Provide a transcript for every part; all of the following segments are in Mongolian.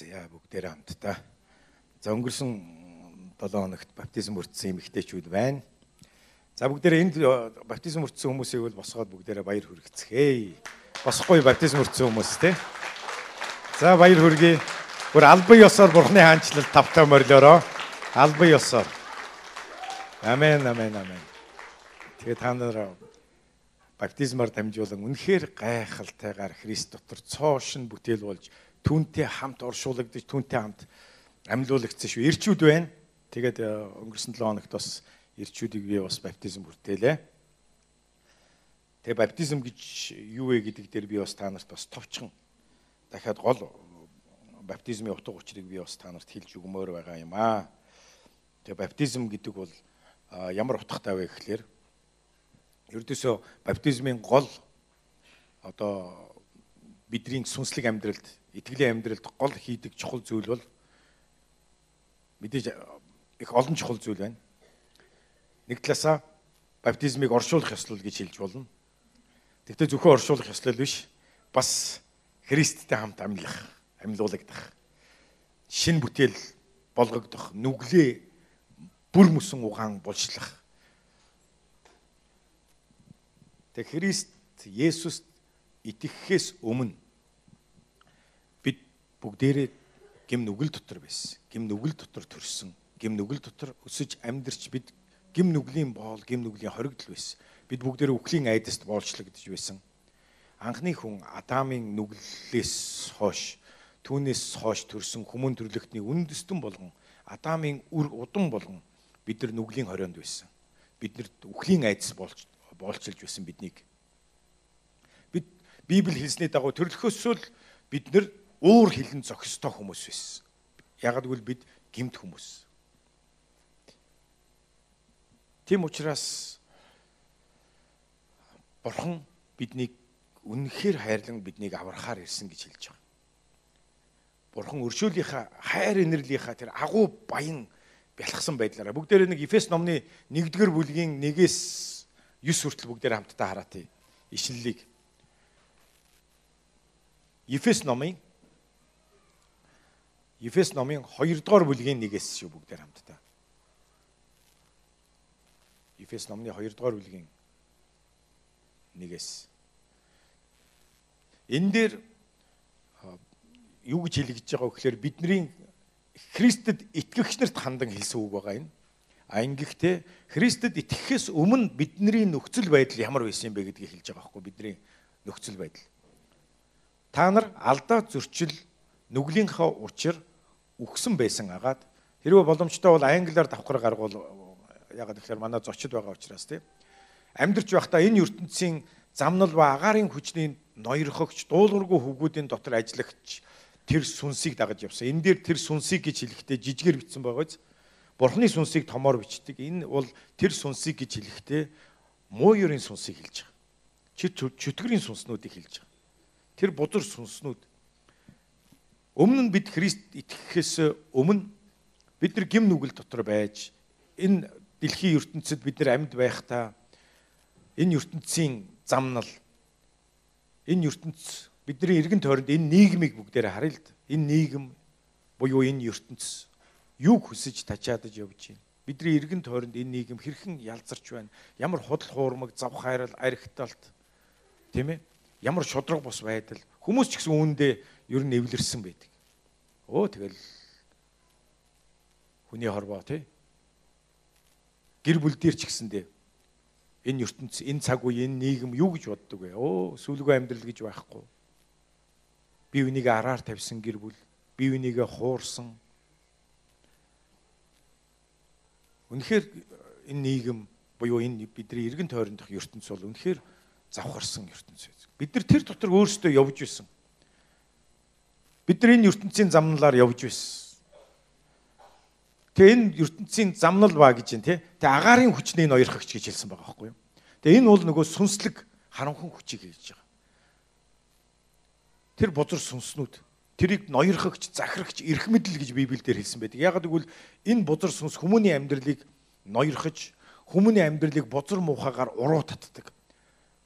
За бүгдээрээ хамтдаа. За өнгөрсөн 7 хоногт баптизм өртсөн эмэгтэйчүүд байна. За бүгдээрээ энд баптизм өртсөн хүмүүсийг бол босгоод бүгдээрээ баяр хүргэцгээе. Босхгүй баптизм өртсөн хүмүүс те. За баяр хүргэе. Гүр албан ёсоор бурхны хаанчлал тавтаа морилороо. Албан ёсоор. Амен, амен, амен. Тэгээ та нар баптизмаар дамжуулан үнэхээр гайхалтайгаар Христ дотор цоошин бүтээл болж түүнтэй хамт оршуулгадж түүнтэй хамт амьлуулагдсан шүү. Ирчүүд байна. Тэгээд э, өнгөрсөн 7 хоногт бас ирчүүдийг би бас баптизм хүртээлээ. Тэгээ баптизм гэж юу вэ гэдэг дээр би бас та нарт бас товчхон дахиад гол баптизмын утга учирыг би бас та нарт хэлж өгмөр байгаа юм аа. Тэгээ баптизм гэдэг бол ямар утгатай вэ гэхлээр ердөөсөө баптизмын гол одоо бидний сүнслэг амьдралд итгэлийн амьдралд гол хийдэг чухал зүйл бол мэдээж их олон чухал зүйл байна. Нэг талаасаа баптизмыг оршуулах ёслол гэж хэлж болно. Тэгвэл зөвхөн оршуулах ёслол биш. Бас Христтэй хамт амьлах, амьлуулагдах. Шин бүтээл болгогдох, нүглээ бүр мөсөн угаан булшлах. Тэг Христ Есүст итгэхээс өмнө бүгдээрээ гим нүгэл дотор байсан. Гим нүгэл дотор төрсөн. Гим нүгэл дотор өсөж амьдарч бид гим нүглийн боол, гим нүглийн хоригдл байсан. Бид бүгдээрээ үхлийн айдаст боолчлогдож байсан. Анхны хүн Адамын нүглээс хойш түүнээс хойш төрсэн хүмүүн төрлөختний үндэстэн болгон Адамын үр удам болгон бид нар нүглийн хорионд байсан. Биднэрт үхлийн айдас болж боолчилж байсан биднийг. Библи хэлсний дагуу төрлөхөөсөө л бид нар уур хилэн зохистой хүмүүс байсан. Яг гэвэл бид гимт хүмүүс. Тийм учраас Бурхан биднийг үнэхээр хайрлан биднийг аврахаар ирсэн гэж хэлж байгаа. Бурхан өршөөлийнхаа хайр инэрлийнхаа тэр агуу баян бялхсан байдлаараа бүгдээрээ нэг Эфес номны 1-р бүлгийн 1-ээс 9 хүртэл бүгдээрээ хамтдаа хараатыг ишлэлийг Эфес номын Ефес номын 2 дугаар бүлгийн 1-ээс шүү бүгдээр хамтдаа. Ефес номны 2 дугаар бүлгийн 1-ээс. Энэ дээр юу гэж хэлэгдэж байгаа вэ гэхээр бидний Христэд итгэгч нарт хандан хэлсэн үг байгаа энэ. А ингэхдээ Христэд итгэхээс өмнө бидний нөхцөл байдал ямар байсан юм бэ гэдгийг хэлж байгаа байхгүй бидний нөхцөл байдал. Та нар алдаа зөрчил нүглийнхаа учир үхсэн байсан агаад хэрвээ боломжтой бол англиар давхар гаргуул ягаад гэхээр манай зочид байгаа учраас тийм амьдарч байхдаа энэ ертөнцийн замнал ба агаарын хүчний ноёрхогч дуулуургүй хөвгүүдийн дотор ажиллагч тэр сүнсийг дагаж явсан. Энэ дээр тэр сүнсийг гэж хэлэхдээ жижигээр бичсэн байгааз Бурхны сүнсийг томоор бичдэг. Энэ бол тэр сүнсийг гэж хэлэхдээ муу ёрийн сүнсийг хэлж байгаа. Чи чөтгөрийн сүнснүүдийг хэлж байгаа. Тэр бузар сүнснүүд Өмнө нь бид Христ итгэхээс өмнө бид нар гим нүгэл дотор байж энэ дэлхийн ертөнцид бид нар амьд байхдаа энэ ертөнцийн замнал энэ ертөнц бидний эргэн тойронд энэ нийгмийг бүгдээр харъя л да. Энэ нийгэм буюу энэ ертөнц юг хүсэж тачаадаж явж байна. Бидний эргэн тойронд энэ нийгэм хэрхэн ялзарч байна. Ямар худал хуурмаг, зав хайрал, архиталт тийм ээ? Ямар шудраг бус байдал. Хүмүүс ч гэсэн үүндээ ер нь эвлэрсэн байдаг. Өө тэгэл хүний хорвоо тий. Гэр бүл дээр ч гэсэндээ энэ ертөнц энэ цаг үе энэ нийгэм юу гэж боддог вэ? Өө сүлгөө амьдрал гэж байхгүй. Би үнийг араар тавьсан гэр бүл, би үнийг хуурсан. Үнэхээр энэ нийгэм буюу энэ бидний эргэн тойрондох ертөнц бол үнэхээр завхарсан ертөнц байц. Бид нар тэр дотор өөрсдөө явж исэн. Бид нар энэ ертөнцийн замналаар явж байсан. Тэгээ энэ ертөнцийн замнал ба гэж юм те. Тэгээ агаарын хүчний ноёрхогч гэж хэлсэн байгаа байхгүй юу? Тэгээ энэ бол нөгөө сүнслэг харанхан хүчийг хэлж байгаа. Тэр бузар сүнснүүд тэрийг ноёрхогч, захирагч, эрх мэдэл гэж Библиэлд хэлсэн байдаг. Яг гэвэл энэ бузар сүнс хүмүүний амьдралыг ноёрхож, хүмүүний амьдралыг бузар муухагаар уруу татдаг.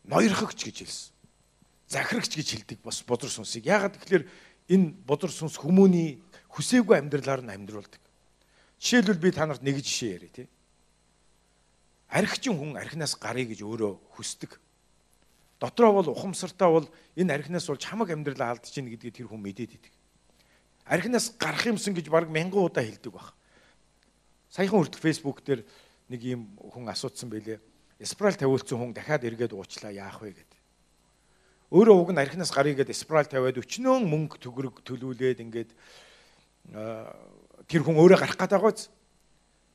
Ноёрхогч гэж хэлсэн. Захирагч гэж хэлдэг бас бузар сүнсийг. Яг тэгэхээр энэ бузар сүнс хүмүүний хүсээгүй амьдралаар нь амьдруулдаг. Жишээлбэл би та нарт нэг жишээ яриа тий. Архичин хүн архинаас гарыг гэж өөрөө хүсдэг. Дотроо бол ухамсартаа бол энэ архинаас болж хамаг амьдралаа алдаж гин гэдгийг тэр хүн мэдээд идэг. Архинаас гарах юмсан гэж баг мянган удаа хэлдэг баг. Саяхан хүртэл фэйсбુક дээр нэг юм хүн асуусан байлээ. Спрал тавиулсан хүн дахиад эргээд уучлаа яах вэ гэдэг. Өөрөө уг нь архинаас гарыг гээд спрал тавиад өчнөө мөнгө төгрөг төлүүлээд ингээд тэр хүн өөрөө гарах гэдэг байгааз.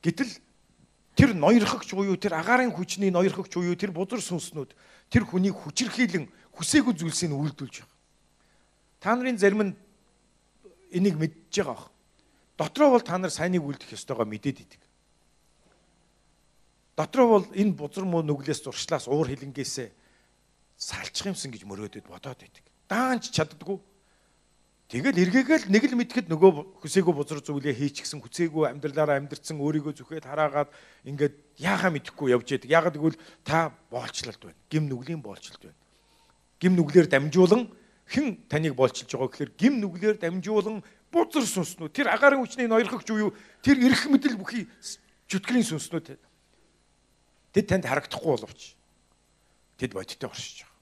Гэтэл тэр ноёрхогч буюу тэр агаарын хүчний ноёрхогч буюу тэр бузар сүнснүүд тэр хүнийг хүчрхийлэн хүсээгүй зүйлсийг үйлдүүлж байгаа. Та нарын зарим нь энийг мэдж байгаа бох. Дотроо бол та нар сайныг үлдэх ёстойгоо мэдээд идэг. Дотроо бол энэ бузар муу нүглээс зуршлаас уур хилэнгээсээ салчих юмсан гэж мөрөөдөд бодоод байдаг. Даанч чаддгүй. Тэгэл эргээгээл нэг л мэдхэд нөгөө хүсээгүй бузар зүйлээ хийчихсэн хүсээгүй амьдралаараа амьдрцсан өөрийгөө зүхэд хараагаад ингээд яахаа мэдэхгүй явж яадаг. Яагаад гэвэл та боолчлолт байна. Гим нүглийн боолчлолт байна. Гим нүглээр дамжуулан хэн таныг боолчилж байгаа гэхээр гим нүглээр дамжуулан бузар сүнснүүд тэр агаарын хүчний ноёрхогч уу тэр эрх мэдэл бүхий чөтгөрийн сүнснүүд тэд танд харагдахгүй боловч тэд бодиттой оршиж байгаа.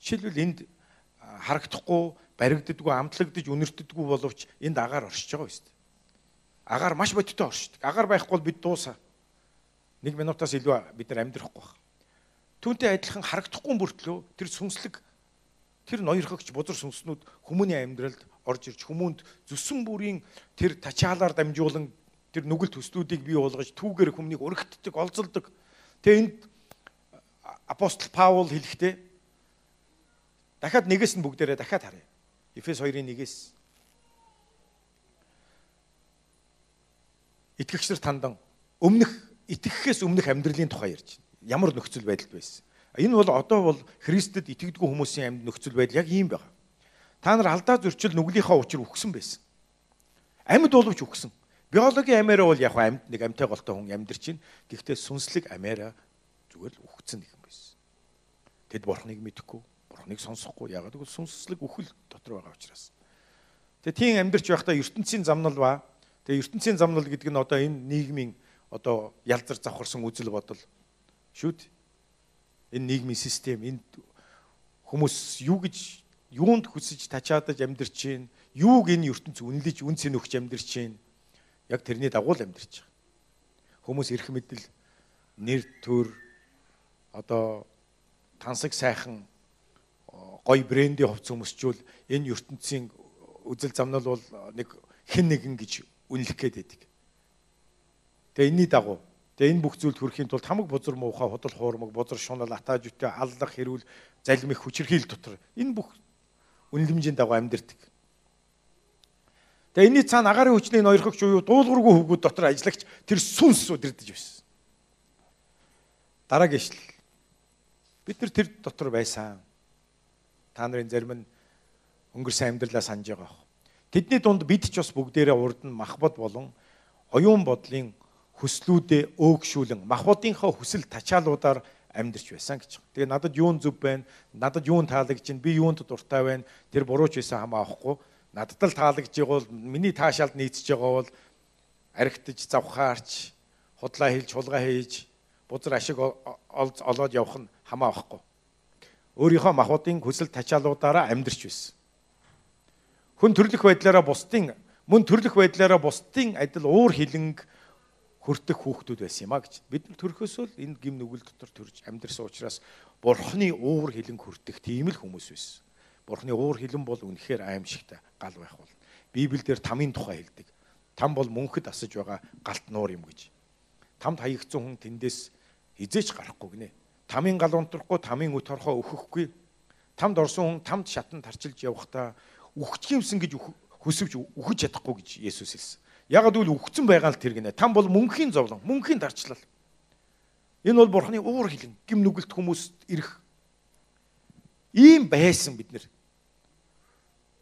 Жишээлбэл энд харагдахгүй баригддаггүй амтлагдж үнэртдэггүй боловч энд агаар оршиж байгаа шүү дээ. Агаар маш бодиттой оршдог. Агаар байхгүй бол бид дуусаа. Нэг минутаас илүү бид нар амьдрахгүй байна. Түүнтэй адилхан харагдахгүй бүртлөө тэр сүнслэг тэр ноёрхогч бузар сүнснүүд хүмүүний амьдралд орж ирж хүмүүнд зүсэн бүрийн тэр тачаалаар дамжуулан тэр нүгэл төслүүдийг бий болгож түүгээр хүмүүнийг өргөтдөг, олзолдог. Тэгээ энд апостол Паул хэлэхдээ дахиад нэгээс нь бүгдээрээ дахиад харъя. Эфес 2-ын 1-ээс итгэгчдэр тандан өмнөх итгэхээс өмнөх амьдралын тухай ярьж байна. Ямар нөхцөл байдалд байсан. Энэ бол одоо бол Христэд итгэдэггүй хүмүүсийн амьд нөхцөл байдал яг ийм байна. Та нар алдаа зөрчил нүглийнхаа учир үхсэн байсан. Амьд боловч үхсэн. Биологийн амиараа бол яг амьд нэг амьтай голтой хүн амьдарч байна. Гэхдээ сүнслэг амиараа зүгээр л үхсэн нэг юм байсан. Тэд бурхныг мэдэхгүй, бурхныг сонсохгүй. Ягаад гэвэл сүнслэг үхэл дотор байгаа учраас. Тэгээ тийм амьдарч байхдаа ертөнцийн замнал ба тэгээ ертөнцийн замнал гэдэг нь одоо энэ нийгмийн одоо ялзар завхарсан үзэл бодол шүү дээ энэ нийгмийн систем энэ хүмүүс юу гэж юунд хүсэж тачаадаж амьдарч чинь юуг энэ ертөнц үнэлж үн цэн өгч амьдарч чинь яг тэрний дагуу л амьдарч байгаа. Хүмүүс эрх мэдэл нэр төр одоо тансаг сайхан гой брендийн хувц хүмүүсчүүл энэ ертөнцийн үзэл замнал бол нэг хэн нэгэн гэж үнэлэх гээд байдаг. Тэгээ энэний дагуу Тэгээ энэ бүх зүйлд хүрэхийн тулд хамаг бузар муухай худал хуурмаг бузар шунал атааж үтэй аллах хэрүүл залмих хүчирхийл дотор энэ бүх үнэлэмжийн дагуу амьдэрдэг. Тэгээ энэний цаана агаарын хүчний ноёрхогч уу дуулуургүй хөвгүүд дотор ажиллагч тэр сүнс удирдах байсан. Дараагийн ишлэл. Бид нар тэр дотор байсан. Та нарын зарим нь өнгөрсөн амьдралаа санаж байгаа. Тэдний дунд бид ч бас бүгдээрээ урд нь махбод болон оюун бодлын хүслүүдээ өөгшүүлэн махбодынхаа хүсэл тачаалуудаар амьдарч байсан гэж. Тэгээ надад юун зөв байна? Надад юун таалагдж байна? Би юунд дуртай байна? Тэр бурууч байсан хамаа авахгүй. Надад л таалагдж байгаа бол миний таашаалд нийцж байгаа бол архитаж завхаарч худлаа хэлж хулгай хийж бузар ашиг олоод явах нь хамаа авахгүй. Өөрийнхөө махбодын хүсэл тачаалуудаараа амьдарч байсан. Хүн төрлөх байдлаараа бусдын мөн төрлөх байдлаараа бусдын адил уур хилэнг хүртэх хүүхдүүд байсан юм а гэж. Бид нар төрөхөөсөө л энэ гим нүгэл дотор төрж амьдрсан учраас бурхны уур хилэн хүртэх тийм л хүмүүс байсан. Бурхны уур хилэн бол үнэхээр аимшигтай гал байх бол. Библиэлд тамийн тухай хэлдэг. Там бол мөнхөд асаж байгаа галт нуур юм гэж. Тамд хаягдсан хүн тэндээс хизээч гарахгүй гинэ. Тамийн гал унтрахгүй, тамийн өт хорхоо өөхөхгүй. Тамд орсон хүн тамд шатан тарчилж явахдаа үхчих юмсан гэж хүсвж үхэж чадахгүй гэж Есүс хэлсэн. Ягд үл үхсэн байгаа л тэр гинэ. Там бол мөнхийн зовлон, мөнхийн дарчлал. Энэ бол бурхны уур хилэн, гим нүгэлт хүмүүст ирэх. Ийм байсан бид нэр.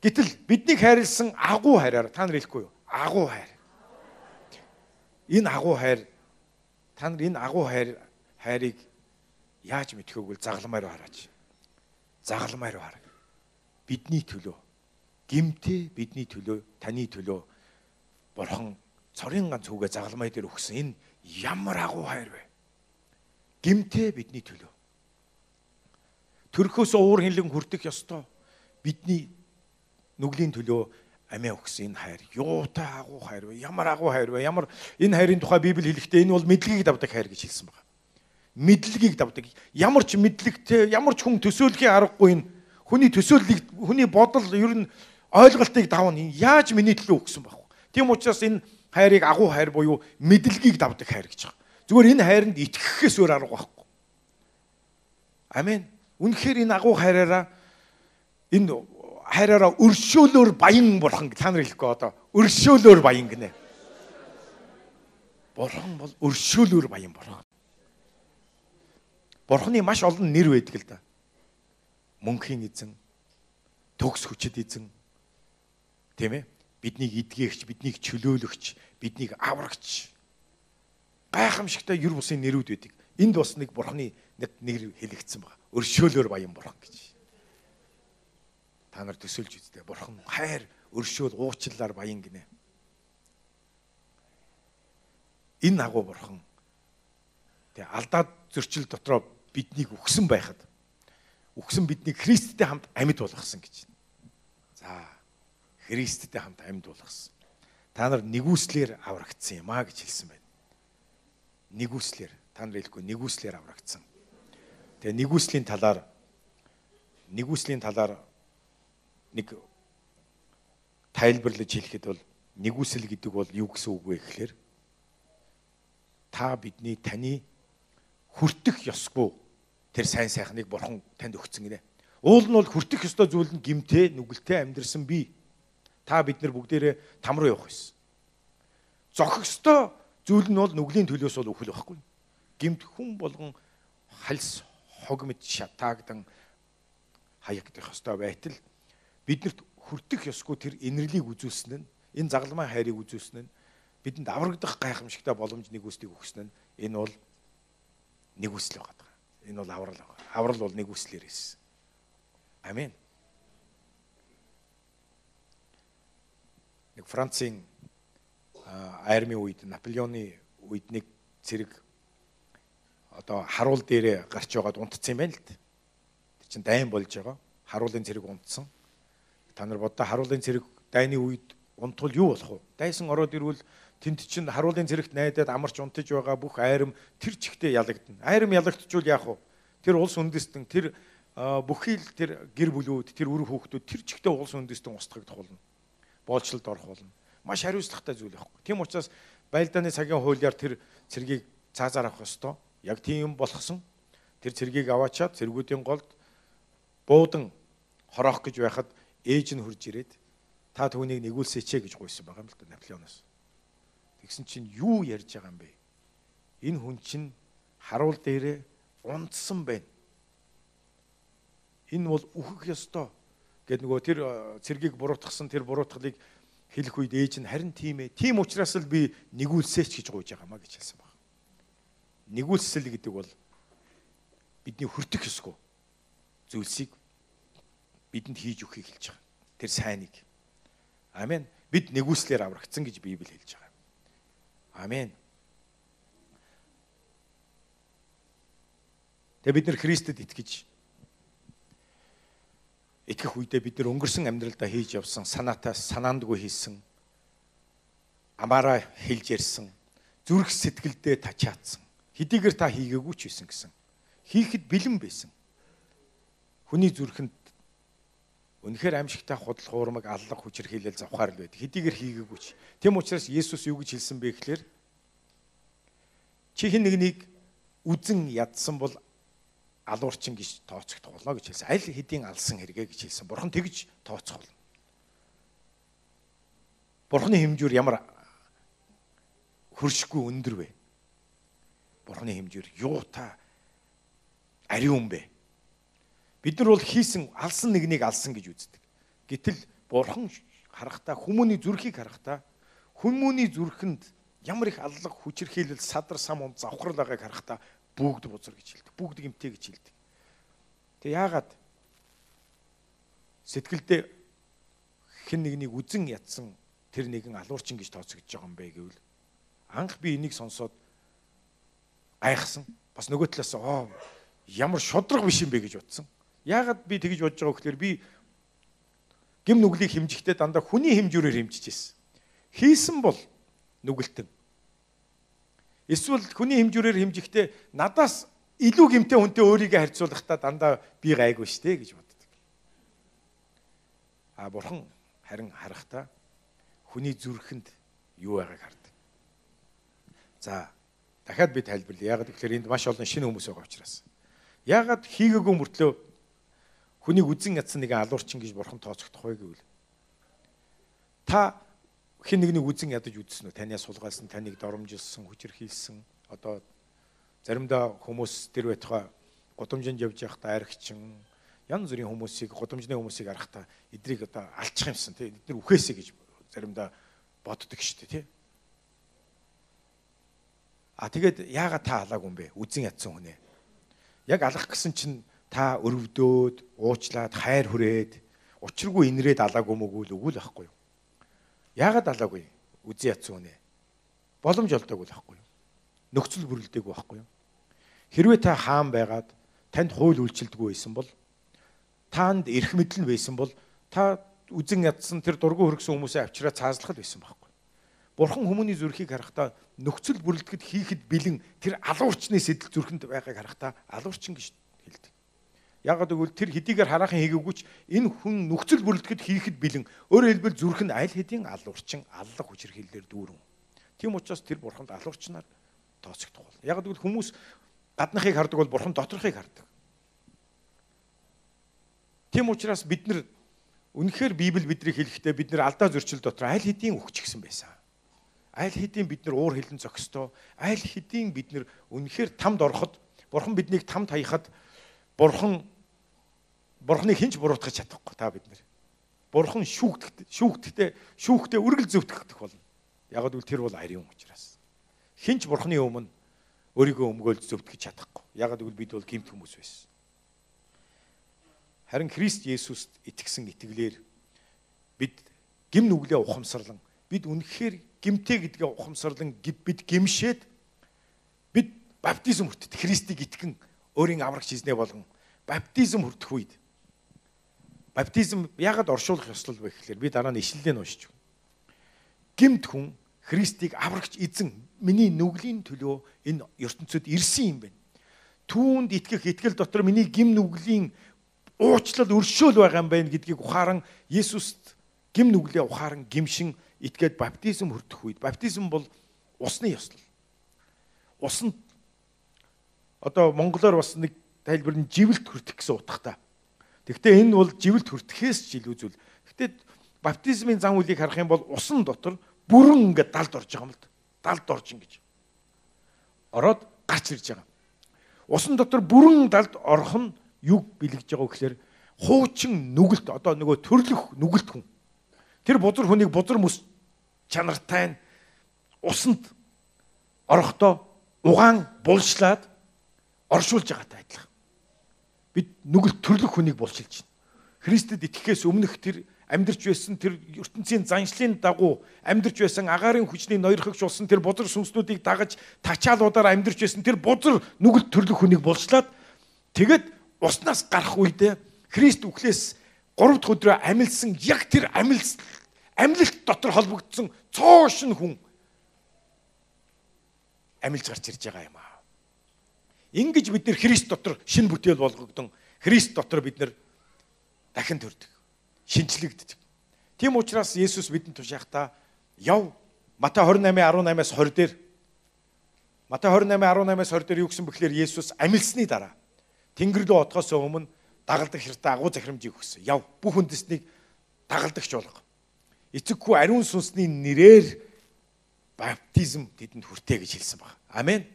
Гэтэл биднийг хайрлсан агуу хайраар та нар хэлэхгүй юу? Агуу хайр. Энэ агуу хайр та нар энэ агуу хайр хайрыг яаж мэдхөөг бол загламаар хараач. Загламаар хар. Бидний төлөө гимтээ бидний төлөө таны төлөө бурхан цорын ганц үгээ загалмай дээр өгсөн энэ ямар агуу хайр вэ? Гимтээ бидний төлөө. Төрхөөс уур хинлэн хүртэх ёстой. Бидний нүглийн төлөө амиа өгсөн энэ хайр юутай агуу хайр вэ? Ямар агуу хайр вэ? Ямар энэ хайрын тухай Библи хэлэхдээ энэ бол мэдлэгийг давдаг хайр гэж хэлсэн байна. Мэдлэгийг давдаг. Ямар ч мэдлэгтэй, ямар ч хүн төсөөлхийн аргагүй энэ хүний төсөөллийг хүний бодол ер нь ойлголтыг давна. Яаж миний төлөө өгсөн баг. Тийм учраас энэ хайрыг агуу хайр буюу мэдлэгийг давдаг хайр гэж байгаа. Зүгээр энэ хайранд итгэхээс өөр арга байхгүй. Амен. Үнэхээр энэ агуу хайраараа энэ хайраараа өршөөлөөр баян бурхан та нар хэлэхгүй одоо өршөөлөөр баян гинэ. Бурхан бол өршөөлөөр баян бурхан. Бурханы маш олон нэр байдаг л да. Мөнхийн эзэн, төгс хүчит эзэн. Тийм ээ? Биднийг эдгээгч, биднийг чөлөөлөгч, биднийг аврагч. Гайхамшигтай юр бусын нэрүүд байдаг. Энд бас нэг бурханы нэг нэр хэлэгдсэн байна. Өршөөлөөр баян бурхан гэж та нар төсөөлж үзтээ. Бурхан хайр, өршөөл, уучлалаар баян гинэ. Энэ агуу бурхан тэгээ алдаад зөрчил дотроо биднийг өгсөн байхад өгсөн биднийг Христтэй хамт амьд болгосон гэж. За Христтэй хамт амьд болгосон. Та нар нэгүслэр аврагдсан юм а гэж хэлсэн байна. Нэгүслэр та нар хэлэхгүй нэгүслэр аврагдсан. Тэгээ нэгүслийн талаар нэгүслийн талаар нэг тайлбарлаж хэлэхэд бол нэгүсэл гэдэг бол юу гэсэн үг вэ гэхээр та бидний таны хүртэх ёсгүй тэр сайн сайхныг бурхан танд өгсөн гинэ. Уул нь бол хүртэх ёстой зүйл нь гимтэй, нүгэлтэй амьдрсан би. Та бид нар бүгдээрээ там руу явах байсан. Зохих ёстой зүйл нь бол нүглийн төлөөс бол үхэл байхгүй. Гимт хүн болгон хальс хог мэд шатаагдан хаягдах ёстой байтал биднэрт хүртэх ёсгүй тэр инэрлийг үзүүлсэн нь энэ загалмай хайрыг үзүүлсэн нь бидэнд аврагдах гайхамшигтай боломж нэгүслийг өгсөн нь энэ бол нэгүсэл байгаа. Энэ бол аврал байгаа. Аврал бол нэгүслэр ирсэн. Амен. Нэг Францын армийн үед Наполеоны үед нэг цэрэг одоо харуул дээрээ гарч байгаад унтцсан юм байна л дээ. Тэр чинь дайн болж байгаа. Харуулын цэрэг унтсан та нар бодоо харуулын цэрэг дайны үед унтвал юу болох вэ? Дайсан ороод ирвэл тэнд чинь харуулын цэрэгт найдаад амарч унтаж байгаа бүх айрам тэр чигтээ ялагдана. Айрам ялагдчихвал яах вэ? Тэр улс үндэстэн тэр бүхий л тэр гэр бүлүүд тэр үр хүүхдүүд тэр чигтээ улс үндэстэн устгагдах болно. Боолчлолд орох болно. Маш хариуцлагатай зүйл байхгүй. Тийм учраас байлдааны цагийн хуулиар тэр цэргийг цаазаар авах ёстой. Яг тийм болгосон. Тэр цэргийг аваачаад цэргүүдийн голд буудан хороох гэж байхад ээж нь хурж ирээд та түүнийг нэгүүлсэчээ гэж гуйсан байгаа юм л да Наполеоноос. Тэгсэн чинь юу ярьж байгаа юм бэ? Энэ хүн чинь харуул дээрээ унтсан байна. Энэ бол үхэх ёстой. Гэт нөгөө тэр э, цэргийг буруутгасан тэр буруутгалыг хэлэх үед ээж нь харин тийм ээ. Тийм учраас л би нэгүүлсэч гэж гуйж байгаамаа гэж хэлсэн. Нэгүүлсэл гэдэг бол бидний хүртэх ёсгүй зүйлсийг бидэнд хийж өгөхийг хэлж байгаа. Тэр сайныг. Амен. Бид нэгүслэр аврагдсан гэж Библи хэлж байгаа. Амен. Тэгээ бид нар Христэд итгэж итгэх үедээ бид нар өнгөрсөн амьдралдаа хийж явсан санаатаа санаандгүй хийсэн амаараа хэлж ярьсан зүрх сэтгэлдээ тачаатсан хэдийгээр та хийгээгүй ч байсан гэсэн хийхэд бэлэн байсан хүний зүрхэнд Үнэхээр аимшигтай худал хуурмаг аллах хүчрхийлэл завхаар л байдаг. Хэдийгээр хийгээгүй ч. Тэм учраас Есүс юу гэж хэлсэн бэ гэхээр чи хэн нэгнийг үзен ядсан бол алуурчин гэж тооцогдох болно гэж хэлсэн. Аль хэдийн алсан хэрэгэ гэж хэлсэн. Бурхан тэгж тооцох болно. Бурханы хэмжүүр ямар хөршгүй өндөр вэ? Бурханы хэмжүүр юутай ариун бэ? Бид нар бол хийсэн алсан нэгнийг алсан гэж үздэг. Гэтэл бурхан харахтаа хүмүүний зүрхийг харахтаа хүмүүний зүрхэнд ямар их аллах хүчирхийлэл садар сам унд завхрал байгааг харахтаа бүгд бузар гэж хэлдэг. Бүгд гимтэй гэж хэлдэг. Тэг яагаад сэтгэлдээ хэн нэгнийг үзен ядсан тэр нэгэн алуурчин гэж тооцогдож байгаа юм бэ гэвэл анх би энийг сонсоод гайхсан. Бас нөгөө талаас оо ямар шудраг биш юм бэ гэж бодсон. Яагаад би тэгж бодож байгаа гэхээр би гим нүглийг хэмжихдээ дандаа хүний хэмжүүрээр хэмжиж ирсэн. Хийсэн бол нүгэлтэн. Эсвэл хүний хэмжүүрээр хэмжихдээ надаас илүү гимтэй хүнтэй өөрийгөө харьцуулахдаа дандаа би гайгүй штэ гэж боддог. А бурхан харин харахтаа хүний зүрхэнд юу байгааг хардаг. За дахиад би тайлбарлая. Ягаад гэвэл энд маш олон шинэ хүмүүс байгаа учраас. Ягаад хийгээгүй мөртлөө хүнийг үзэн ядсан нэгэн алуурчин гэж бурхан тооцохдох вэ гэвэл та хэн нэгнийг үзэн ядаж үзсэн үү? Таньяа сулгаалсан, таныг доромжилсан, хүчрхийлсэн. Одоо заримдаа хүмүүс тэр байтугай гудамжинд явж байхдаа аригчин янз бүрийн хүмүүсийг гудамжны хүмүүсийг харахтаа эдрийг одоо алчих юмсан тий эдгээр үхээсэй гэж заримдаа боддог шүү дээ тий А тэгээд яагаад та алаагүй юм бэ? Үзэн ядсан хүнээ. Яг алах гэсэн чинь та өрөвдөөд, уучлаад, хайр хүрээд, учиргүй инрээд алаагүй мөгүүл өгүүл байхгүй юу? Яагаад алаагүй? Үзэн ядсан үнэ. Боломж олдоогүй л байхгүй юу? Нөхцөл бүрэлдээгүй байхгүй юу? Хэрвээ та хаан байгаад танд хууль үйлчилдэггүй байсан бол таанд эрх мэдэл нь байсан бол та үзэн ядсан тэр дургу хөргсөн хүмүүсээ авчираа цаазлахад байсан байхгүй. Бурхан хүмүүний зүрхийг харахтаа нөхцөл бүрэлдэхэд хийхэд бэлэн тэр алуурчны сэтэл зүрхэнд байгааг харахтаа алуурчин гэж хэлдэг. Ягаад гэвэл тэр хэдийгээр хараахан хийгээгүйч энэ хүн нөхцөл бүрэлдэхэд хийхэд бэлэн. Өөрөөр хэлбэл зүрх нь аль хэдийн алуурчин аллах хүчирхийлэлээр дүүрэн. Тийм учраас тэр бурханд алуурчнаар тооцогдох бол. Ягаад гэвэл хүмүүс гаднахыг хардаг бол бурхан доторхыг хардаг. Тийм учраас бид нар үнэхээр Библи биднийг хэлэхдээ бид нар алдаа зөрчил дотор аль хэдийн өгч гисэн байсан. Аль хэдийн бид нар уур хилэн зөкстөө, аль хэдийн бид нар үнэхээр тамд ороход бурхан биднийг тамд хаяхад бурхан Бурхныг хинч буруутгах чадахгүй та бид нар. Бурхан шүүгдэхтэй шүүгдэхтэй шүүхтэй үргэл зөвтгөх болно. Яг л тэр бол ариун учраас. Хинч Бурхны өмнө өөрийгөө өмгөөлж зөвтгөх чадахгүй. Яг л бид бол гимт хүмүүс байсан. Харин Христ Есүст итгэсэн итгэлээр бид гим нүглээ ухамсарлан бид үнэхээр гимтэй гэдгээ ухамсарлан бид гимшээд бид баптизм хүртдэг Христийг итгэн өөрийн аврагч хийснэ болгон баптизм хүртэх үед баптизм яагаад оршуулах ёслол вэ гэхээр би дараа нь ишлэлээ уншиж байна. Гимт хүн Христийг аврагч эзэн миний нүглийн төлөө энэ ертөнцид ирсэн юм байна. Түүнд итгэх итгэл дотор миний гим нүглийн уучлал өршөөл байгаа юм байна гэдгийг ухааран Есүст гим нүглээ ухааран гимшин итгээд баптизм хүртэх үед баптизм бол усны ёслол. Усанд одоо монголоор бас нэг тайлбар нь живэлт хүртэх гэсэн утгатай. Гэхдээ энэ бол живэлт хүртэхээс ч илүү зүйл. Гэхдээ баптизмын зан үйлийг харах юм бол усан дотор бүрэн ингээд далд орж байгаа юм л да. Далд орж ингэж. Ороод гарч ирж байгаа. Усан дотор бүрэн далд орох нь юг бэлгэж байгаа гэхээр хуучин нүгэлт одоо нөгөө төрлөх нүгэлт хүн. Тэр бузар хүнийг бузар мэс чанартай нь усанд орохдоо угаан булшлаад оршуулж байгаатай адилхан бид нүгэл төрлөх хүнийг булчилж байна. Христэд итгэхээс өмнөх тэр амьдарч байсан тэр ертөнцийн заншлын дагуу амьдарч байсан агаарын хүчний ноёрхогч болсон тэр бузар сүнснүүдийг дагаж тачаалуудаар амьдарч байсан тэр бузар нүгэл төрлөх хүнийг булчлаад тэгэд уснаас гарах үедээ Христ үхлээс 3 дахь өдрөө амилсан яг тэр амилс амлилт дотор холбогдсон цоошин хүн амилж гарч ирж байгаа юм аа. Ингэж бид нэр Христ дотор шин бүтээл болгогдсон. Христ дотор бид нэр дахин төрдөг. Шинчлэгддэг. Тийм учраас Есүс бидэнд тушаахта яв Матай 28:18-аас 20 дээр Матай 28:18-аас 20 дээр юу гэсэн бэхлээр Есүс амилсны дараа Тэнгэр рүү отгоос өмнө дагалдах хэрэгтэй агуу захирамжийг өгсөн. Яв бүх үндэснийг дагалдагч болго. Эцэггүй ариун сүнсний нэрээр баптизм тэдэнд хүртээ гэж хэлсэн баг. Амен.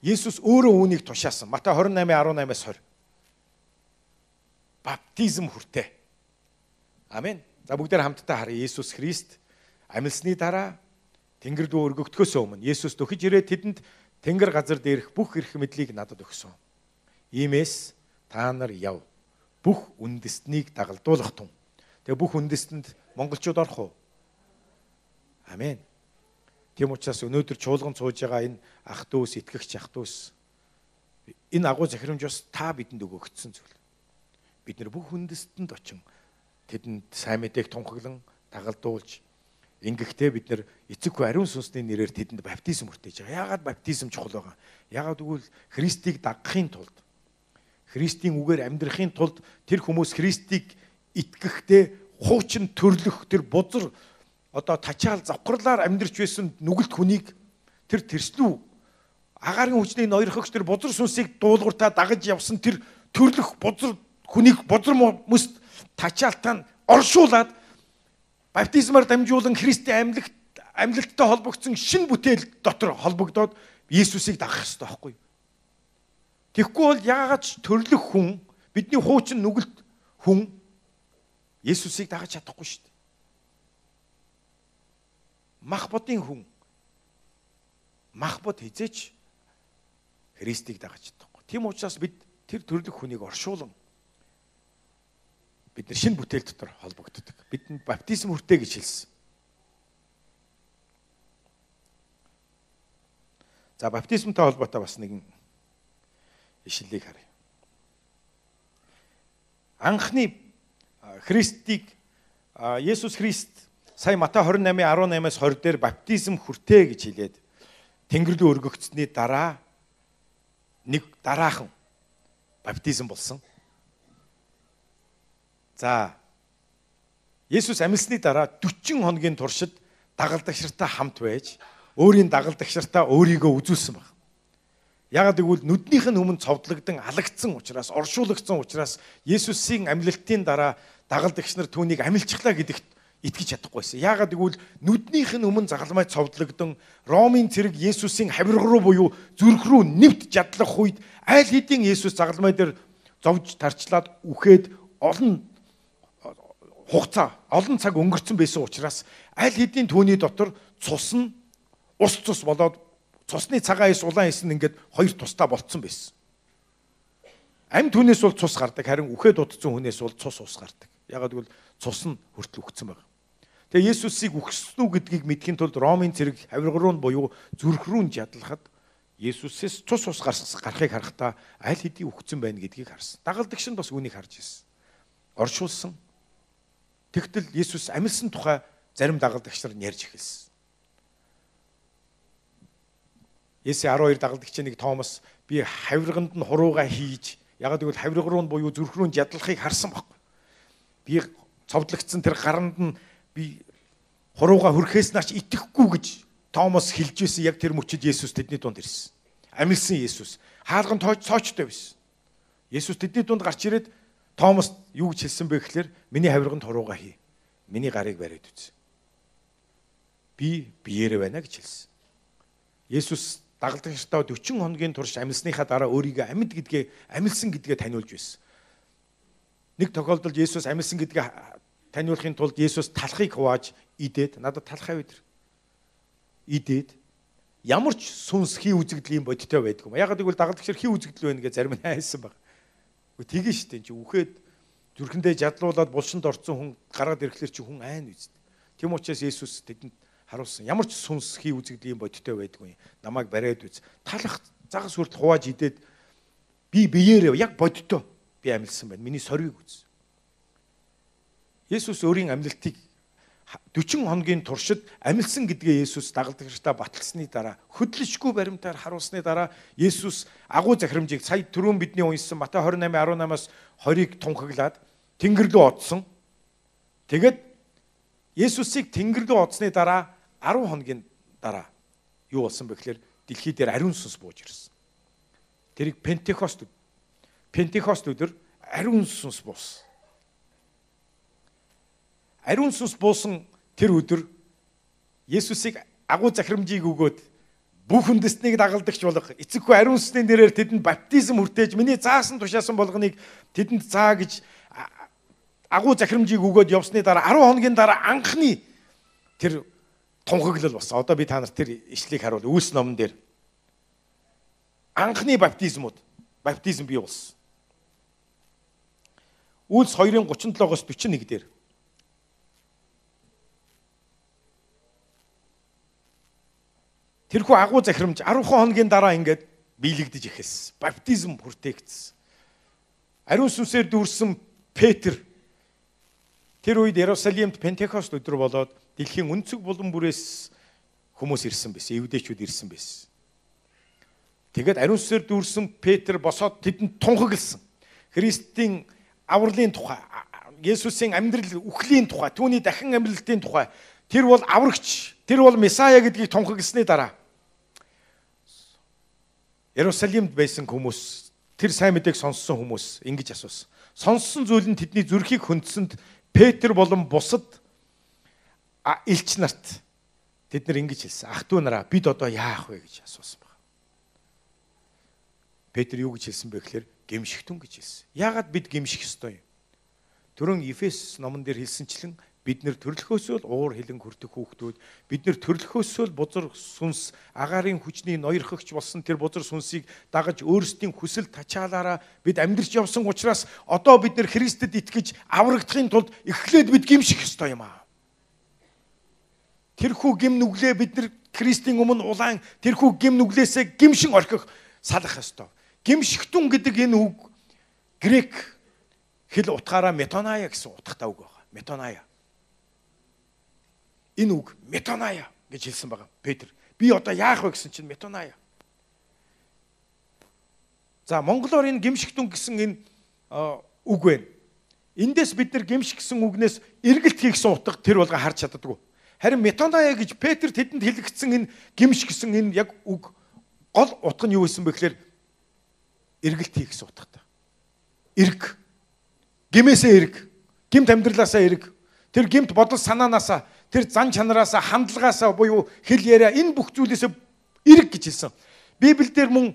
Есүс өөрөө үүнийг тушаасан. Матай 28:18-аас 20. Баптизм хүртээ. Амен. За бүгдээр хамтдаа харъя. Есүс Христ амьлсны дараа Тэнгэр дүү өргөгдөхөөс өмнө Есүс дөхөж ирээд тэдэнд Тэнгэр газар дээрх бүх эрх мэдлийг надад өгсөн. Иймээс та нар яв. Бүх үндэстнийг дагалдуулах тун. Тэгээ бүх үндэстэнд монголчууд орох уу? Амен. Тийм учраас өнөөдөр чуулган сууж байгаа энэ ах дүүс, итгэгч ах дүүс энэ агуу захирамж бас та бидэнд өгөгдсөн зүйл. Бид нэр бүх үндэстэнд очин тэдэнд сайн мэдээг тунхаглан дагалдуулж ингэхдээ бид нар эцэг хүү ариун сүнсний нэрээр тэдэнд баптизм хүртээж байгаа. Яагаад баптизм чухал байгаа? Яагаад гэвэл Христийг дагахын тулд Христийн үгээр амьдрахын тулд тэр хүмүүс Христийг итгэхдээ хуучин төрлөх тэр бузар одоо тачаал завхарлаар амьдрч байсан нүгэлт хүнийг тэр тэрслүү агаарын хүчний ноёрхогч тэр бузар сүнсийг дуулууртаа дагаж явсан тэр төрлөх бузар хүнийг бузар мөст тачаалтаа оршуулад баптизмаар дамжуулан Христийн амьлагт амьлалттай холбогдсон шин бүтээл дотор холбогдоод Иесусыг дагах хэрэгтэй байхгүй? Тэгэхгүй бол яагаад ч төрлөх хүн бидний хуучин нүгэлт хүн Есүсийг дагаж чадахгүй шүү дээ. Мах бодын хүн мах бод хизээч Христийг дагаж чадахгүй. Тийм учраас бид тэр төрлөх хүнийг оршуулан бид нар шинэ бүтээл дотор холбогддог. Бидэнд баптизм хүртээ гэж хэлсэн. За баптизмтай холбоотой бас нэгэн ишлэлийг харъя. Анхны Христийг Есүс Христ сая Матай 28:18-аас 20 дээр баптизм хүртээ гэж хэлээд Тэнгэр рүү өргөгдсөний дараа нэг дараахан баптизм болсон. За Есүс амьсны дараа 40 хоногийн туршид дагалдагчартай хамт байж өөрийн дагалдагчартаа өөрийгөө үзүүлсэн баг. Ягаад гэвэл нүднийх нь өмнө цовдлогдсон, алагдсан учраас, оршуулгдсан учраас Есүсийн амьлалтын дараа дагалдагч нар түүнийг амилчихлаа гэдэгт итгэж чадахгүйсэн. Ягаад гэвэл нүднийх нь өмнө загалмай цовдлогдсон Ромын цэрэг Есүсийн хавирга руу буюу зүрх рүү нэвт жадлах үед аль хэдийн Есүс загалмай дээр зовж тарчлаад үхээд олон хугацаа, олон цаг өнгөрцөн байсан учраас аль хэдийн түүний дотор цус нь ус цус болоод цусны цагаан ис улаан ис нь ингээд хоёр тусдаа болцсон байсан. Ам түүнээс бол цус гардаг харин үхээд удцсан хүнээс бол цус ус гардаг. Ягаад гэвэл цус нь хүртэл үхсэн байна. Тэгээ Есүсийг үхсэн үү гэдгийг мэдхийн тулд Ромын цэрэг хавирга руу буюу зүрх рүү ядлахад Есүсээс цус ус гарахыг харахтаа аль хэдийн үхсэн байна гэдгийг харсан. Дагалдагч нь бас үүнийг харж ирсэн. Оршуулсан. Тэгтэл Есүс амилсан тухай зарим дагалдагч нар ярьж эхэлсэн. Есүс 12 дагалдагчийн нэг Томас би хавирганд нь хурууга хийж яг гэвэл хавирга руу буюу зүрх рүү ядлахыг харсан байхгүй. Би цовдлогдсон тэр гаранд нь би хурууга хүрхээс нач итгэхгүй гэж Томас хэлж байсан яг тэр мөчөд Есүс тэдний дунд ирсэн. Амилсан Есүс хаалган тооч цоочтой байсан. Есүс тэдний дунд гарч ирээд Томас юу гэж хэлсэн бэ гэхээр миний хавирганд хурууга хий. Миний гарыг бариад үз. Би биеэрээ байна гэж хэлсэн. Есүс дагалдагчдаа 40 хоногийн турш амьсныхаа дараа өөрийгөө амьд гэдгээ амилсан гэдгээ таниулж байсан. Нэг тохиолдолд Есүс амилсан гэдгээ таниулахын тулд Есүс талахыг хувааж идээд надад талахаа өдр. Идээд ямар ч сүнс хий үзэгдлийн бодиттой байдгүй. Ягаад гэвэл дагалдагчар хий үзэгдэл байна гэж зарим нь хайсан баг. Үгүй тэгэн штэ чи үхээд зүрхэндээ жадлуулаад булшинд орцсон хүн гараад ирэхлээр чи хүн айн үст. Тэм учраас Есүс тэдэнд харуулсан. Ямар ч сүнс хий үзэгдлийн бодиттой байдгүй. Намайг бариад үз. Талах загас хүртэл хувааж идээд би биеэрээ яг бодиттой би амилсан байна. Миний сорвиг үз. Есүс өөрийн амилтыг 40 хоногийн туршид амилсан гэдгээ Есүс дагалдагчдаа баталсны дараа хөдлөшгүй баримтаар харуулсны дараа Есүс агуу захирамжийг сая түрүүн бидний уншсан Матай 28:18-аас 20-ыг тунхаглаад Тэнгэр рүү оцсон. Тэгээд Есүсийг Тэнгэр рүү оцсны дараа 10 хоногийн дараа юу болсон бэ гэхээр дэлхий дээр ариун сүнс бууж ирсэн. Тэрийг Пентекост Пентекост өдөр ариун сүнс буусан. Ариун сүнс буусан тэр өдөр Есүсийг агуу захирамжийг өгөөд бүх үндэстнийг дагалдагч болох эцэг хүү ариун сүнсний нэрээр тэдэнд баптизм хүртээж миний заасан тушаасан болгоныг тэдэнд заа гэж агуу захирамжийг өгөөд явсны дараа 10 хоногийн дараа анхны тэр тунхаглал болсон. Одоо би та нарт тэр ишлэгийг харуул. Үйлс номон дээр анхны баптизмууд баптизм бий болсон. Үйлс 2-ын 37-оос 41 дээр Тэрхүү агуу захирамж 10 хоногийн дараа ингээд биелэгдэж эхэлсэн. Баптизм бүртээгдсэн. Ариун сүнсээр дүүрсэн Петр тэр үед Иерусалимд Пентекост өдөр болоод дэлхийн өнцөг булан бүрээс хүмүүс ирсэн байсан. Евдэчүүд ирсэн байсан. Тэгээд ариун сүнсээр дүүрсэн Петр босоод тэдэнд тунхагласан. Христийн авралын тухай, Есүсийн амьдрал үхлийн тухай, түүний дахин амьдралтын тухай тэр бол аврагч, тэр бол Месая гэдгийг тунхагласны дараа Иерусалимд байсан хүмүүс тэр сайн мэдээг сонссон хүмүүс ингэж асуусан. Сонссон зүйл нь тэдний зүрхийг хөндсөнд Петр болон бусад элч нарт тэд нар ингэж хэлсэн. Ах トゥ нараа бид одоо яах вэ гэж асуусан байна. Петр юу гэж хэлсэн бэ гэхээр гимшигтэн гэж хэлсэн. Яагаад бид гимших ёстой юм? Төрөн Эфес номон дээр хэлсэнчлэн бид нэр төрлөхөөсөө л уур хилэн хүртэх хүүхдүүд бид нэр төрлөхөөсөө л бузар сүнс агаарын хүчний ноёрхогч болсон тэр бузар сүнсийг дагаж өөрсдийн хүсэл тачаалаараа бид амьдрч явсан учраас одоо бид нэр Христэд итгэж аврагдахын тулд эхлээд бид гимших ёстой юм аа. Тэрхүү гим нүглээ бид нэр Христийн өмнө улаан тэрхүү гим нүглээсээ гимшин орхих салах ёстой. Гимшигтүн гэдэг энэ үг грек хэл утгаараа метоная гэсэн утгатай үг байна. Метоная энэ үг метоная гэж хэлсэн байгаа. Петр. Би одоо яах вэ гэсэн чинь метоная. За монголоор энэ гимшигтүн гэсэн энэ үг байна. Эндээс бид нар гимшиг гэсэн үгнээс эргэлт хийгсэн утга тэр болго харж чаддаггүй. Харин метоная гэж Петр тэдэнд хэлэгдсэн энэ гимш гэсэн энэ яг үг гол утга нь юу байсан бэ гэхээр эргэлт хийгсэн утгатай. Эрг. Гимээсээ эрг. Гимт амьдралаасаа эрг. Тэр гимт бодол санаанаасаа тэр зан чанараасаа хандлагаасаа буюу хэл яриа энэ бүх зүйлээс эрг гэж хэлсэн. Библиэлд мөн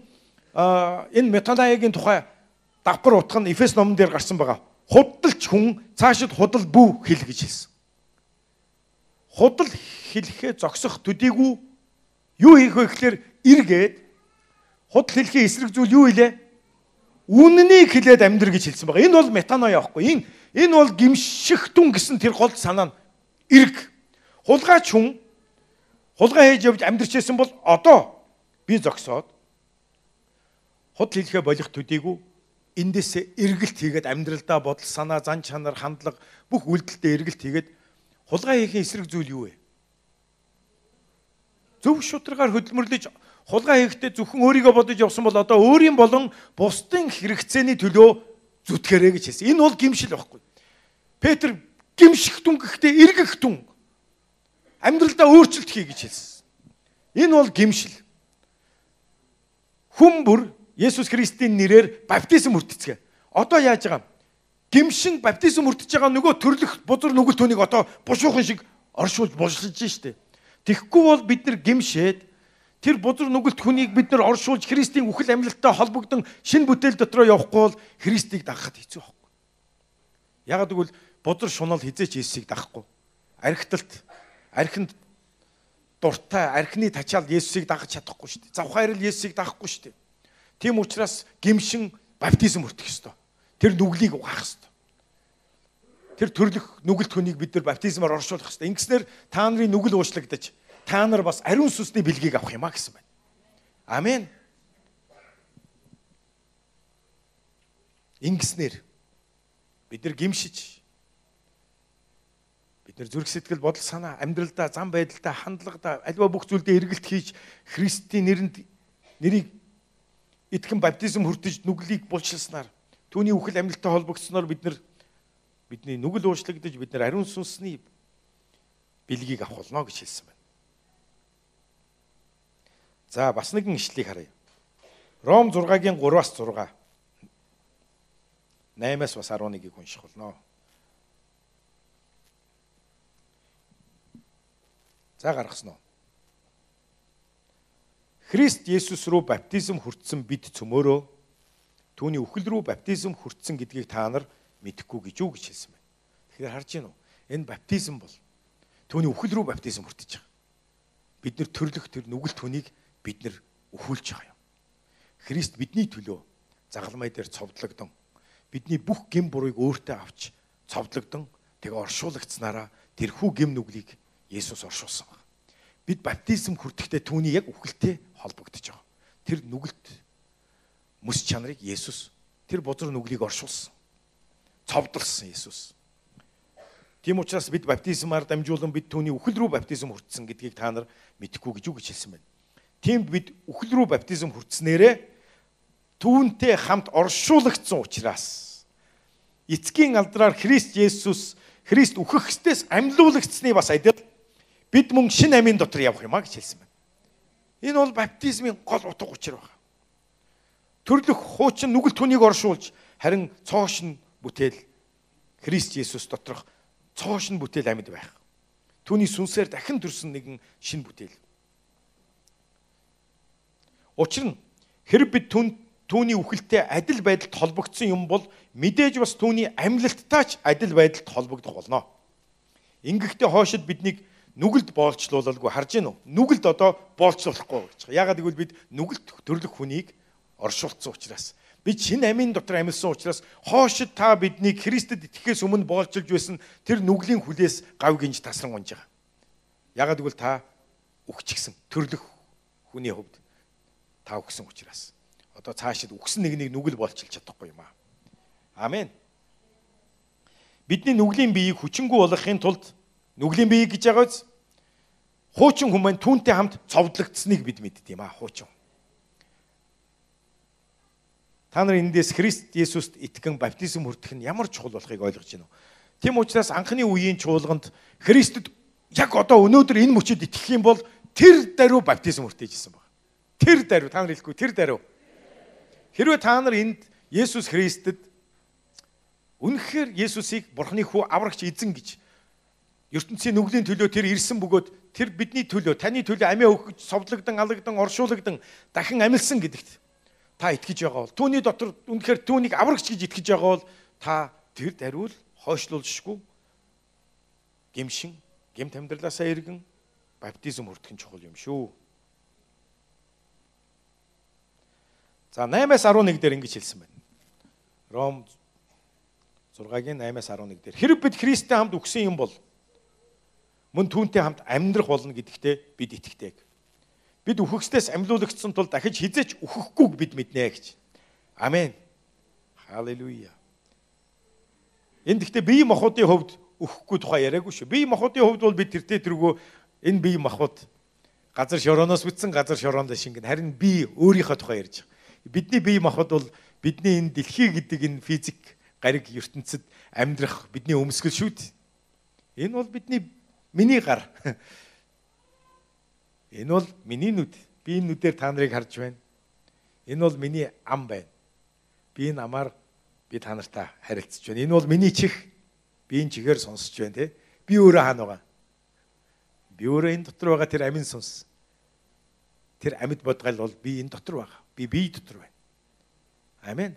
энэ метанаягийн тухай давхар утга нь Эфес номон дээр гарсан байгаа. Худалч хүн цаашид худал бүү хэл гэж хэлсэн. Худал хэлэхээ зогсох төдийгүй юу хийх вэ гэхээр эргээд худал хэлхийн эсрэг зүйл юу илээ? Үннийг хэлээд амьдр гэж хэлсэн байгаа. Энэ бол метаноя аахгүй. Энэ энэ бол гимшихтүн гэсэн тэр гол санаа нь эрг Хулгайч хүн хулгай хийж явж амьдрчээсэн бол одоо би зогсоод худал хэлэхэ болох төдийгүй эндээсээ эргэлт хийгээд амьдралдаа бодол санаа зан чанар хандлага бүх үйлдэлтэй эргэлт хийгээд хулгай хийхин эсрэг зүйл юу вэ? Зөв шударгаар хөдөлмөрлөж хулгай хийхдээ зөвхөн өөрийгөө бодож явсан бол одоо өөрийн болон бусдын хэрэгцээний төлөө зүтгэрэй гэж хэлсэн. Энэ бол гимшил байхгүй. Петр гимших түн гэхдээ эргэх түн амьдралдаа өөрчлөлт хий гэж хэлсэн. Энэ бол гимшил. Хүн бүр Есүс Христийн нэрээр баптизм хүртцгээ. Одоо яаж байгаа юм? Гимшин баптизм хүртэж байгаа нөгөө төрлөх бузар нүгэл төнийг одоо бушуухан шиг оршуулж булшилж штэ. Тэгэхгүй бол бид нар гимшээд тэр бузар нүгэлт хүнийг бид нар оршуулж Христийн үхэл амьлалттай холбогдсон шин бүтээл дотроо явахгүй бол Христийг дагахад хэцүү байхгүй. Ягаад гэвэл бузар шунал хизээч Есүсийг дагахгүй. Архиталт архинд дуртай архины тачаал Есүсийг дагах чадахгүй шүү дээ. Завхаарл Есүсийг дагахгүй шүү дээ. Тийм учраас гимшин баптизм өртөх ёстой. Тэр нүглийг угаах ёстой. Тэр төрлөх нүгэлт хүнийг бид нар баптизмаар оршуулах ёстой. Ингэснээр та нарын нүгэл уучлагдаж та нар бас ариун сүнсний бэлгийг авах юмаа гэсэн байна. Амен. Ингэснээр бид нар гимшиж Бид нэр зүрх сэтгэл бодол санаа амьдралдаа зам байдалдаа хандлагадаа альва бүх зүйлдээ эргэлт хийж Христийн нэрэнд нэрийг итгэн баптизм хүртэж нүглийг булчилснаар түүний үхэл амьлалтай холбогдсноор бид нар бидний нүгэл уучлагдаж бид нар ариун сүнсний бэлгийг авах болно гэж хэлсэн байна. За бас нэгэн ишлэлийг харъя. Ром 6-гийн 3-аас 6. 8-аас бас 11-ийг унших болно. За гаргасан уу? Христ Есүс рүү баптизм хүртсэн бид цөмөөрөө түүний үхэл рүү баптизм хүртсэн гэдгийг та нар мэдэхгүй гэж юу гэж хэлсэн байна. Тэгэхээр харж гин үү? Энэ баптизм бол түүний үхэл рүү баптизм хүртэж байгаа. Бид нэр төрлөх тэр нүгэл түүнийг бид нэр өхүүлж байгаа юм. Христ бидний төлөө загалмай дээр цовдлогдсон. Бидний бүх гим бурыг өөртөө авч цовдлогдсон. Тэгээ оршуулгацснараа тэрхүү гим нүглийг Есүс оршуулсан баг. бид баптизм хүртэхдээ түүний яг үхэлтэй холбогдож байгаа. Тэр нүгэлт мэс чанарыг Есүс тэр бузар нүглийг оршуулсан. Цовдлсон Есүс. Тийм учраас бид баптизмаар дамжуулан бид түүний үхэл рүү баптизм хүртсэн гэдгийг та нар мэдэхгүй гэж үг хэлсэн байна. Тийм бид үхэл рүү баптизм хүртснээрээ түүнтэй хамт оршуулгдсан учраас эцгийн алдраар Христ Есүс Христ үхэхстээс амьлуулагдсны бас адил бид мөн шин амийн дотор явах юмаа гэж хэлсэн байна. Энэ бол баптизмын гол утга учир байна. Төрлөх хуучин нүгэл түүнийг оршуулж харин цоошин бүтээл Христ Есүс доторх цоошин бүтээл амьд байх. Түүний сүнсээр дахин төрсөн нэгэн шин бүтээл. Учир нь хэрэг бид түн түүний үхэлтэй адил байдалд холбогдсон юм бол мэдээж бас түүний амьлалттай ч адил байдалд холбогдох болно. Ингэхдээ хоошид биднийг нүгэлд боолчлуулалгүй харж гинөө. Нүгэлд одоо боолчлуулахгүй гэж. Ягаад гэвэл бид нүгэлт төрлөх хүнийг оршуулсан учраас Бид шинэ амийн дотор амьсан учраас хоошид та биднийг Христэд итгэхээс өмнө боолчилж байсан тэр нүглийн хүлээс гав гинж тасран унж байгаа. Ягаад гэвэл та үхчихсэн төрлөх хүний хувьд та үхсэн учраас. Одоо цаашид үхсэн нэгнийг нүгэл боолчилж чадахгүй юм аа. Амен. Бидний нүглийн биеийг хүчингү болгохын тулд нүглийн биеийг гэж байгаа биз? Хуучин хүмүүс түүнтэй хамт цовдлогдсныг бид мэддэг юм аа, хуучин. Та нар эндээс Христ Есүст итгэн баптизм хүртэх нь ямар чухал болохыг ойлгож байна уу? Тийм учраас анхны үеийн чуулганд Христэд яг одоо өнөөдөр энэ мөчөд итгэх юм бол тэр даруй баптизм хүртээжсэн баг. Тэр даруй та нар хэлэхгүй тэр даруй. Хэрвээ та нар энд Есүс Христэд үнэхээр Есүсийг Бурхны хүү аврагч эзэн гэж ертөнцийн нүглийн төлөө тэр ирсэн бөгөөд тэр бидний төлөө таны төлөө амиа өгч совдлогдсон алагдсан оршуулгдан дахин амилсан гэдэгт та итгэж байгаа бол түүний дотор үнэхээр түүнийг аврагч гэж итгэж байгаа бол та тэр даруул хойшлуулшгүй гимшин гемт амьдралаасаа иргэн баптизм хүртэх нь чухал юм шүү. За 8-аас 11 дээр ингэж хэлсэн байна. Ром 6-гийн 8-аас 11 дээр хэрэг бид Христтэй хамт үгсэн юм бол мөн түүнтэй хамт амьдрах болно гэдэгтээ бид итгэдэг бид үхэгчдээс амьлуулагдсан тул дахиж хизээч үхэхгүйг бид мэднэ гэж. Амен. Халелуя. Энд гэхдээ бие махбодын хувьд үхэхгүй тухай яриаггүй шүү. Бие махбодын хувьд бол бид тэртээ тэргөө энэ бие махбод газар шорооноос бүтсэн газар шороонд шингэн харин би өөрийнхөө тухай ярьж байгаа. Бидний бие махбод бол бидний энэ дэлхий гэдэг энэ физик гариг ертөнцид амьдрах бидний өмсгөл шүү дээ. Энэ бол бидний миний гар. Энэ бол миний нүд. Би энэ нүдээр та нарыг харж байна. Энэ бол миний ам байна. Би энэ амаар би та нартай харилцаж байна. Энэ бол миний чих. Би энэ чихээр сонсож байна те. Би өөрөө хаана байгаа? Би өөрөө энэ дотор байгаа тэр амин сонс. Тэр амьд бодгал бол би энэ дотор байгаа. Би бие дотор байна. Амен.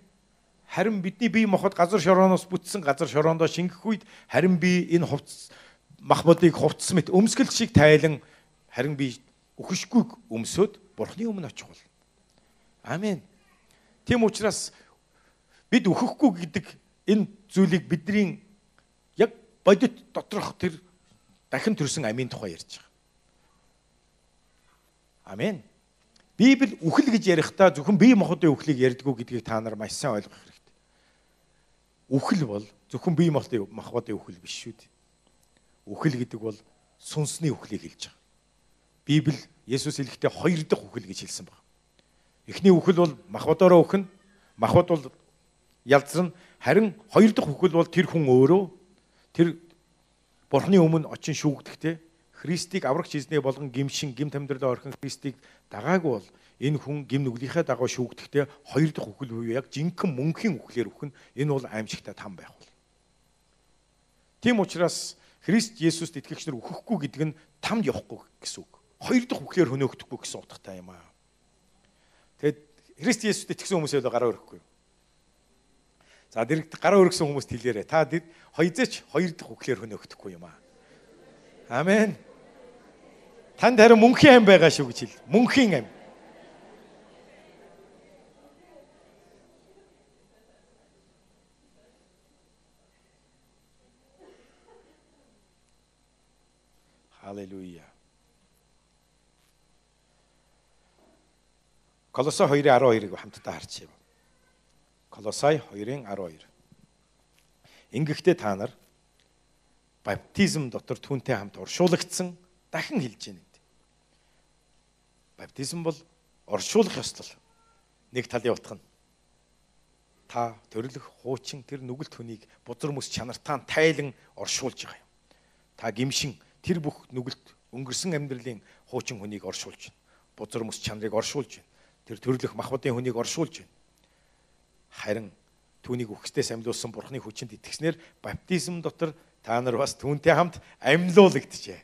Харин бидний бие махбод газар шорооноос бүтсэн газар шороондоо шингэх үед харин би энэ хувцс махбодыг хувцс мэт өмсгөл шиг тайлан харин би үхшгүйг өмсөд бурхны өмнө очих бол. Амен. Тийм учраас бид үхэхгүй гэдэг энэ зүйлийг бидний яг бодит доторх тэр дахин төрсэн амийн тухай ярьж байгаа. Амен. Библи үхэл гэж ярихдаа зөвхөн бие махбодын үхлийг ярьдгүү гэдгийг та нар маш сайн ойлгох хэрэгтэй. Үхэл бол зөвхөн бие махбодын үхэл биш шүү дээ. Үхэл гэдэг бол сүнсний үхлийг хэлж байгаа. Библи Есүс хэлэхдээ хоёр дахь үхэл гэж хэлсэн байна. Эхний үхэл бол махбодороо үхэн, махбод бол ялзрна. Харин хоёр дахь үхэл бол тэр хүн өөрөө тэр Бурхны өмнө очин шүүгдэхдээ Христийг аврагч эзнээ болгон гимшин гим тамдралаа орхин Христийг дагаагүй бол энэ хүн гим нүглийнхээ дагуу шүүгдэхдээ хоёр дахь үхэл буюу яг жинхэнэ мөнхийн үхлээр үхэн энэ бол аимшигтай там байх бол. Тийм учраас Христ Есүст итгэгч нар үхэхгүй гэдэг нь тамд явахгүй гэсэн үг хоёр дахь үхлээр хөнөөгдөхгүй гэсэн утгатай юм аа. Тэгэд Христ Есүст итгэсэн хүмүүсээ л гараа өрөхгүй. За дэрэгт гараа өргөсөн хүмүүст хэлээрэ. Та хоёзээч хоёр дахь үхлээр хөнөөгдөхгүй юм аа. Амен. Танд харин мөнхийн ам байгаа шүү гэж хэл. Мөнхийн ам. Халелуя. Колосой 2:12-ыг хамтдаа харчихъя. Колосай 2:12. Ингэхдээ та нар баптизм дотор түүнтэй хамт оршуулгдсан дахин хэлж байна. Баптизм бол оршуулах ёслол. Нэг талын утга нь та төрлөх хуучин тэр нүгэлт хүнийг бузар мэс чанартаа тайлан оршуулж байгаа юм. Та гимшин тэр бүх нүгэлт өнгөрсөн амьдралын хуучин хүнийг оршуулж байна. Бузар мэс чанарыг оршуулж байна тэр төрлөх махбодын хүнийг оршуулж байна. Харин түүнийг үхсдээ самлуулсан бурхны хүчинд итгэснээр баптизм дотор та нар бас түүнтэй хамт амьлуулагджээ.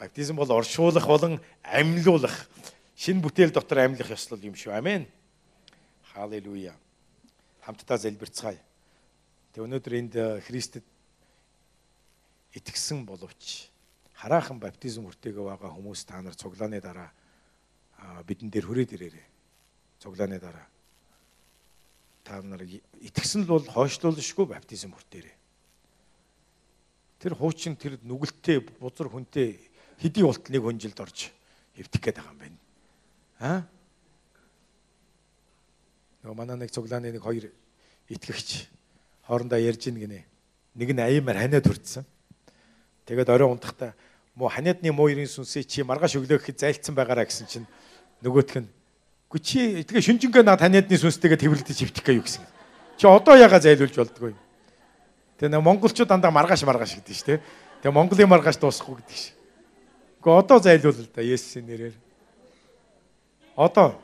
Баптизм бол оршуулах болон амьлуулах шин бүтээл дотор амьлах ёслол юм шүү. Амен. Халелуя. Хамтдаа залбирцгаая. Тэг өнөөдөр энд э, Христэд итгэсэн боловч хараахан баптизм хүртээгээ байгаа хүмүүс та нар цуглааны дараа бидэн дээр хүрээд ирээрээ. Цуглааны дараа. Та нар итгэсэн л бол хойшлуулшгүй баптизм хүртээрээ. Тэр хуучин тэр нүгэлтэй бузар хүнтэй хэдий болт нэг хүнжилд орж эвтэх гээд байгаа юм байна. Аа? Нөгөө манай нэг цуглааны нэг хоёр итгэгч хоорондоо ярьж ийн гинэ. Нэг нь аймаар ханиад хүрдсэн. Тэгээд орой унтахтаа муу ханиадны муу ерийн сүнсээ чи маргааш өглөө гэхэд зайлцсан байгаараа гэсэн чинь нөгөөх нь Гү чи тэгээ шүнжингээ наа таниадны сүнстэйгээ тэрвэрлдэж хөвтөх гээ юу гэсэн. Чи одоо яга зайлуулж болдгоо юм. Тэгээ нэг монголчууд дандаа маргааш маргааш гэдэг ш тэ. Тэгээ монголын маргааш дуусахгүй гэдэг ш. Гэхдээ одоо зайлуул л да Есүсийн нэрээр. Одоо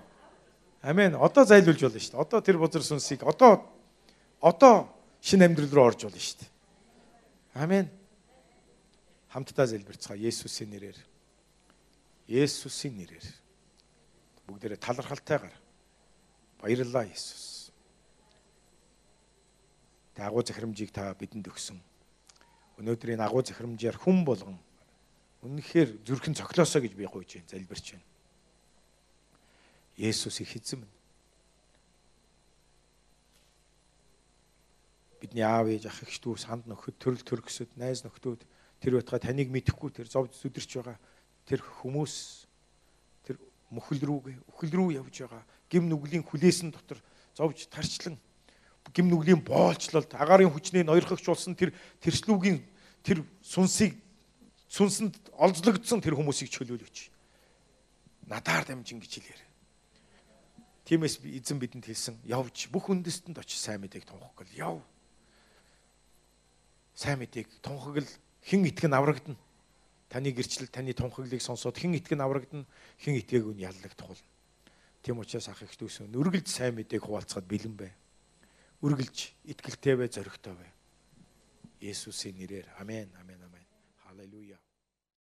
Амен. Одоо зайлуулж болно шүү дээ. Одоо тэр бузар сүнсийг одоо одоо шинэ амьдрал руу орж болно шүү дээ. Амен. Хамтдаа залбирцгаа Есүсийн нэрээр. Есүсийн нэрээр бүгдээрээ талархалтайгаар баярлалаа Иесус. Тэ агуу захирамжийг та бидэнд өгсөн. Өнөөдрийн агуу захирамжаар хүн болгон үнэхээр зүрхэн цоглоосоо гэж би гуйж байна, залбирч байна. Есүс их эзэм. Бидний аав ээж ах эгч дүү санд нөхөд төрөл төрөсөд найз нөхдүүд тэр байтга таныг мэдэхгүй тэр зов зүдэрч байгаа тэр хүмүүс мөхөл рүүгээ үхэл рүү явж байгаа гим нүглийн хүлээсэн дотор зовж тарчлан гим нүглийн боолчлолт агарын хүчний ноёрхогчулсан тэр тэрслүүгийн тэр сүнсийг сүнсэнд олзлогдсон тэр хүмүүсийг чөлөөлөж надаар дамжин гэж хэлээр. Тиймээс би эзэн бидэнд хэлсэн явж бүх үндэстэнд очиж сайн мэдээг тунхаглал яв. Сайн мэдээг тунхаглал хэн итгэн аврагдана Таны гэрчлэл таны тунхаглыг сонсоод хэн итгэн аврагдана, хэн итгээгүй нь яллагдах болно. Тийм учраас ах их дүүсэн үргэлж сайн мэдээг хуваалцахад бэлэн бай. Үргэлж итгэлтэй бай, зоригтой бай. Есүсийн нэрээр амен, амен, амен. Халелуя.